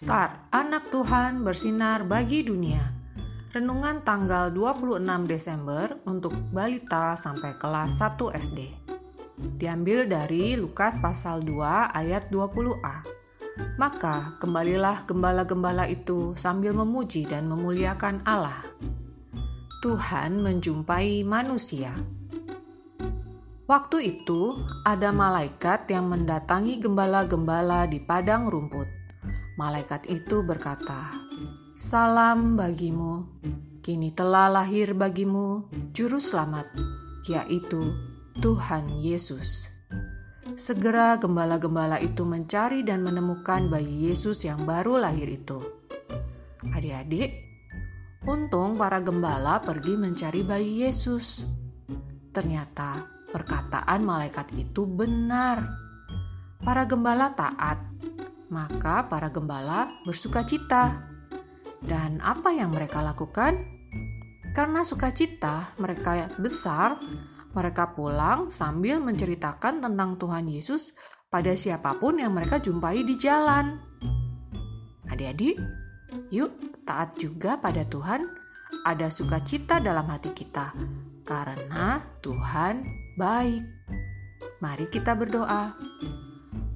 Start, anak Tuhan bersinar bagi dunia. Renungan tanggal 26 Desember untuk balita sampai kelas 1 SD. Diambil dari Lukas pasal 2 ayat 20a. Maka kembalilah gembala-gembala itu sambil memuji dan memuliakan Allah. Tuhan menjumpai manusia. Waktu itu, ada malaikat yang mendatangi gembala-gembala di padang rumput. Malaikat itu berkata, "Salam bagimu, kini telah lahir bagimu Juru Selamat, yaitu Tuhan Yesus." Segera gembala-gembala itu mencari dan menemukan bayi Yesus yang baru lahir itu. Adik-adik, untung para gembala pergi mencari bayi Yesus. Ternyata perkataan malaikat itu benar. Para gembala taat, maka para gembala bersuka cita. Dan apa yang mereka lakukan? Karena sukacita mereka besar, mereka pulang sambil menceritakan tentang Tuhan Yesus pada siapa pun yang mereka jumpai di jalan. Adik-adik, yuk taat juga pada Tuhan. Ada sukacita dalam hati kita, karena Tuhan baik. Mari kita berdoa.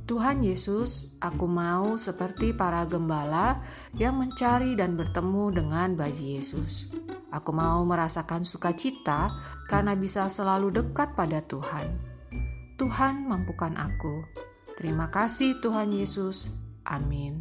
Tuhan Yesus, aku mau seperti para gembala yang mencari dan bertemu dengan bayi Yesus. Aku mau merasakan sukacita karena bisa selalu dekat pada Tuhan. Tuhan mampukan aku. Terima kasih Tuhan Yesus. Amin.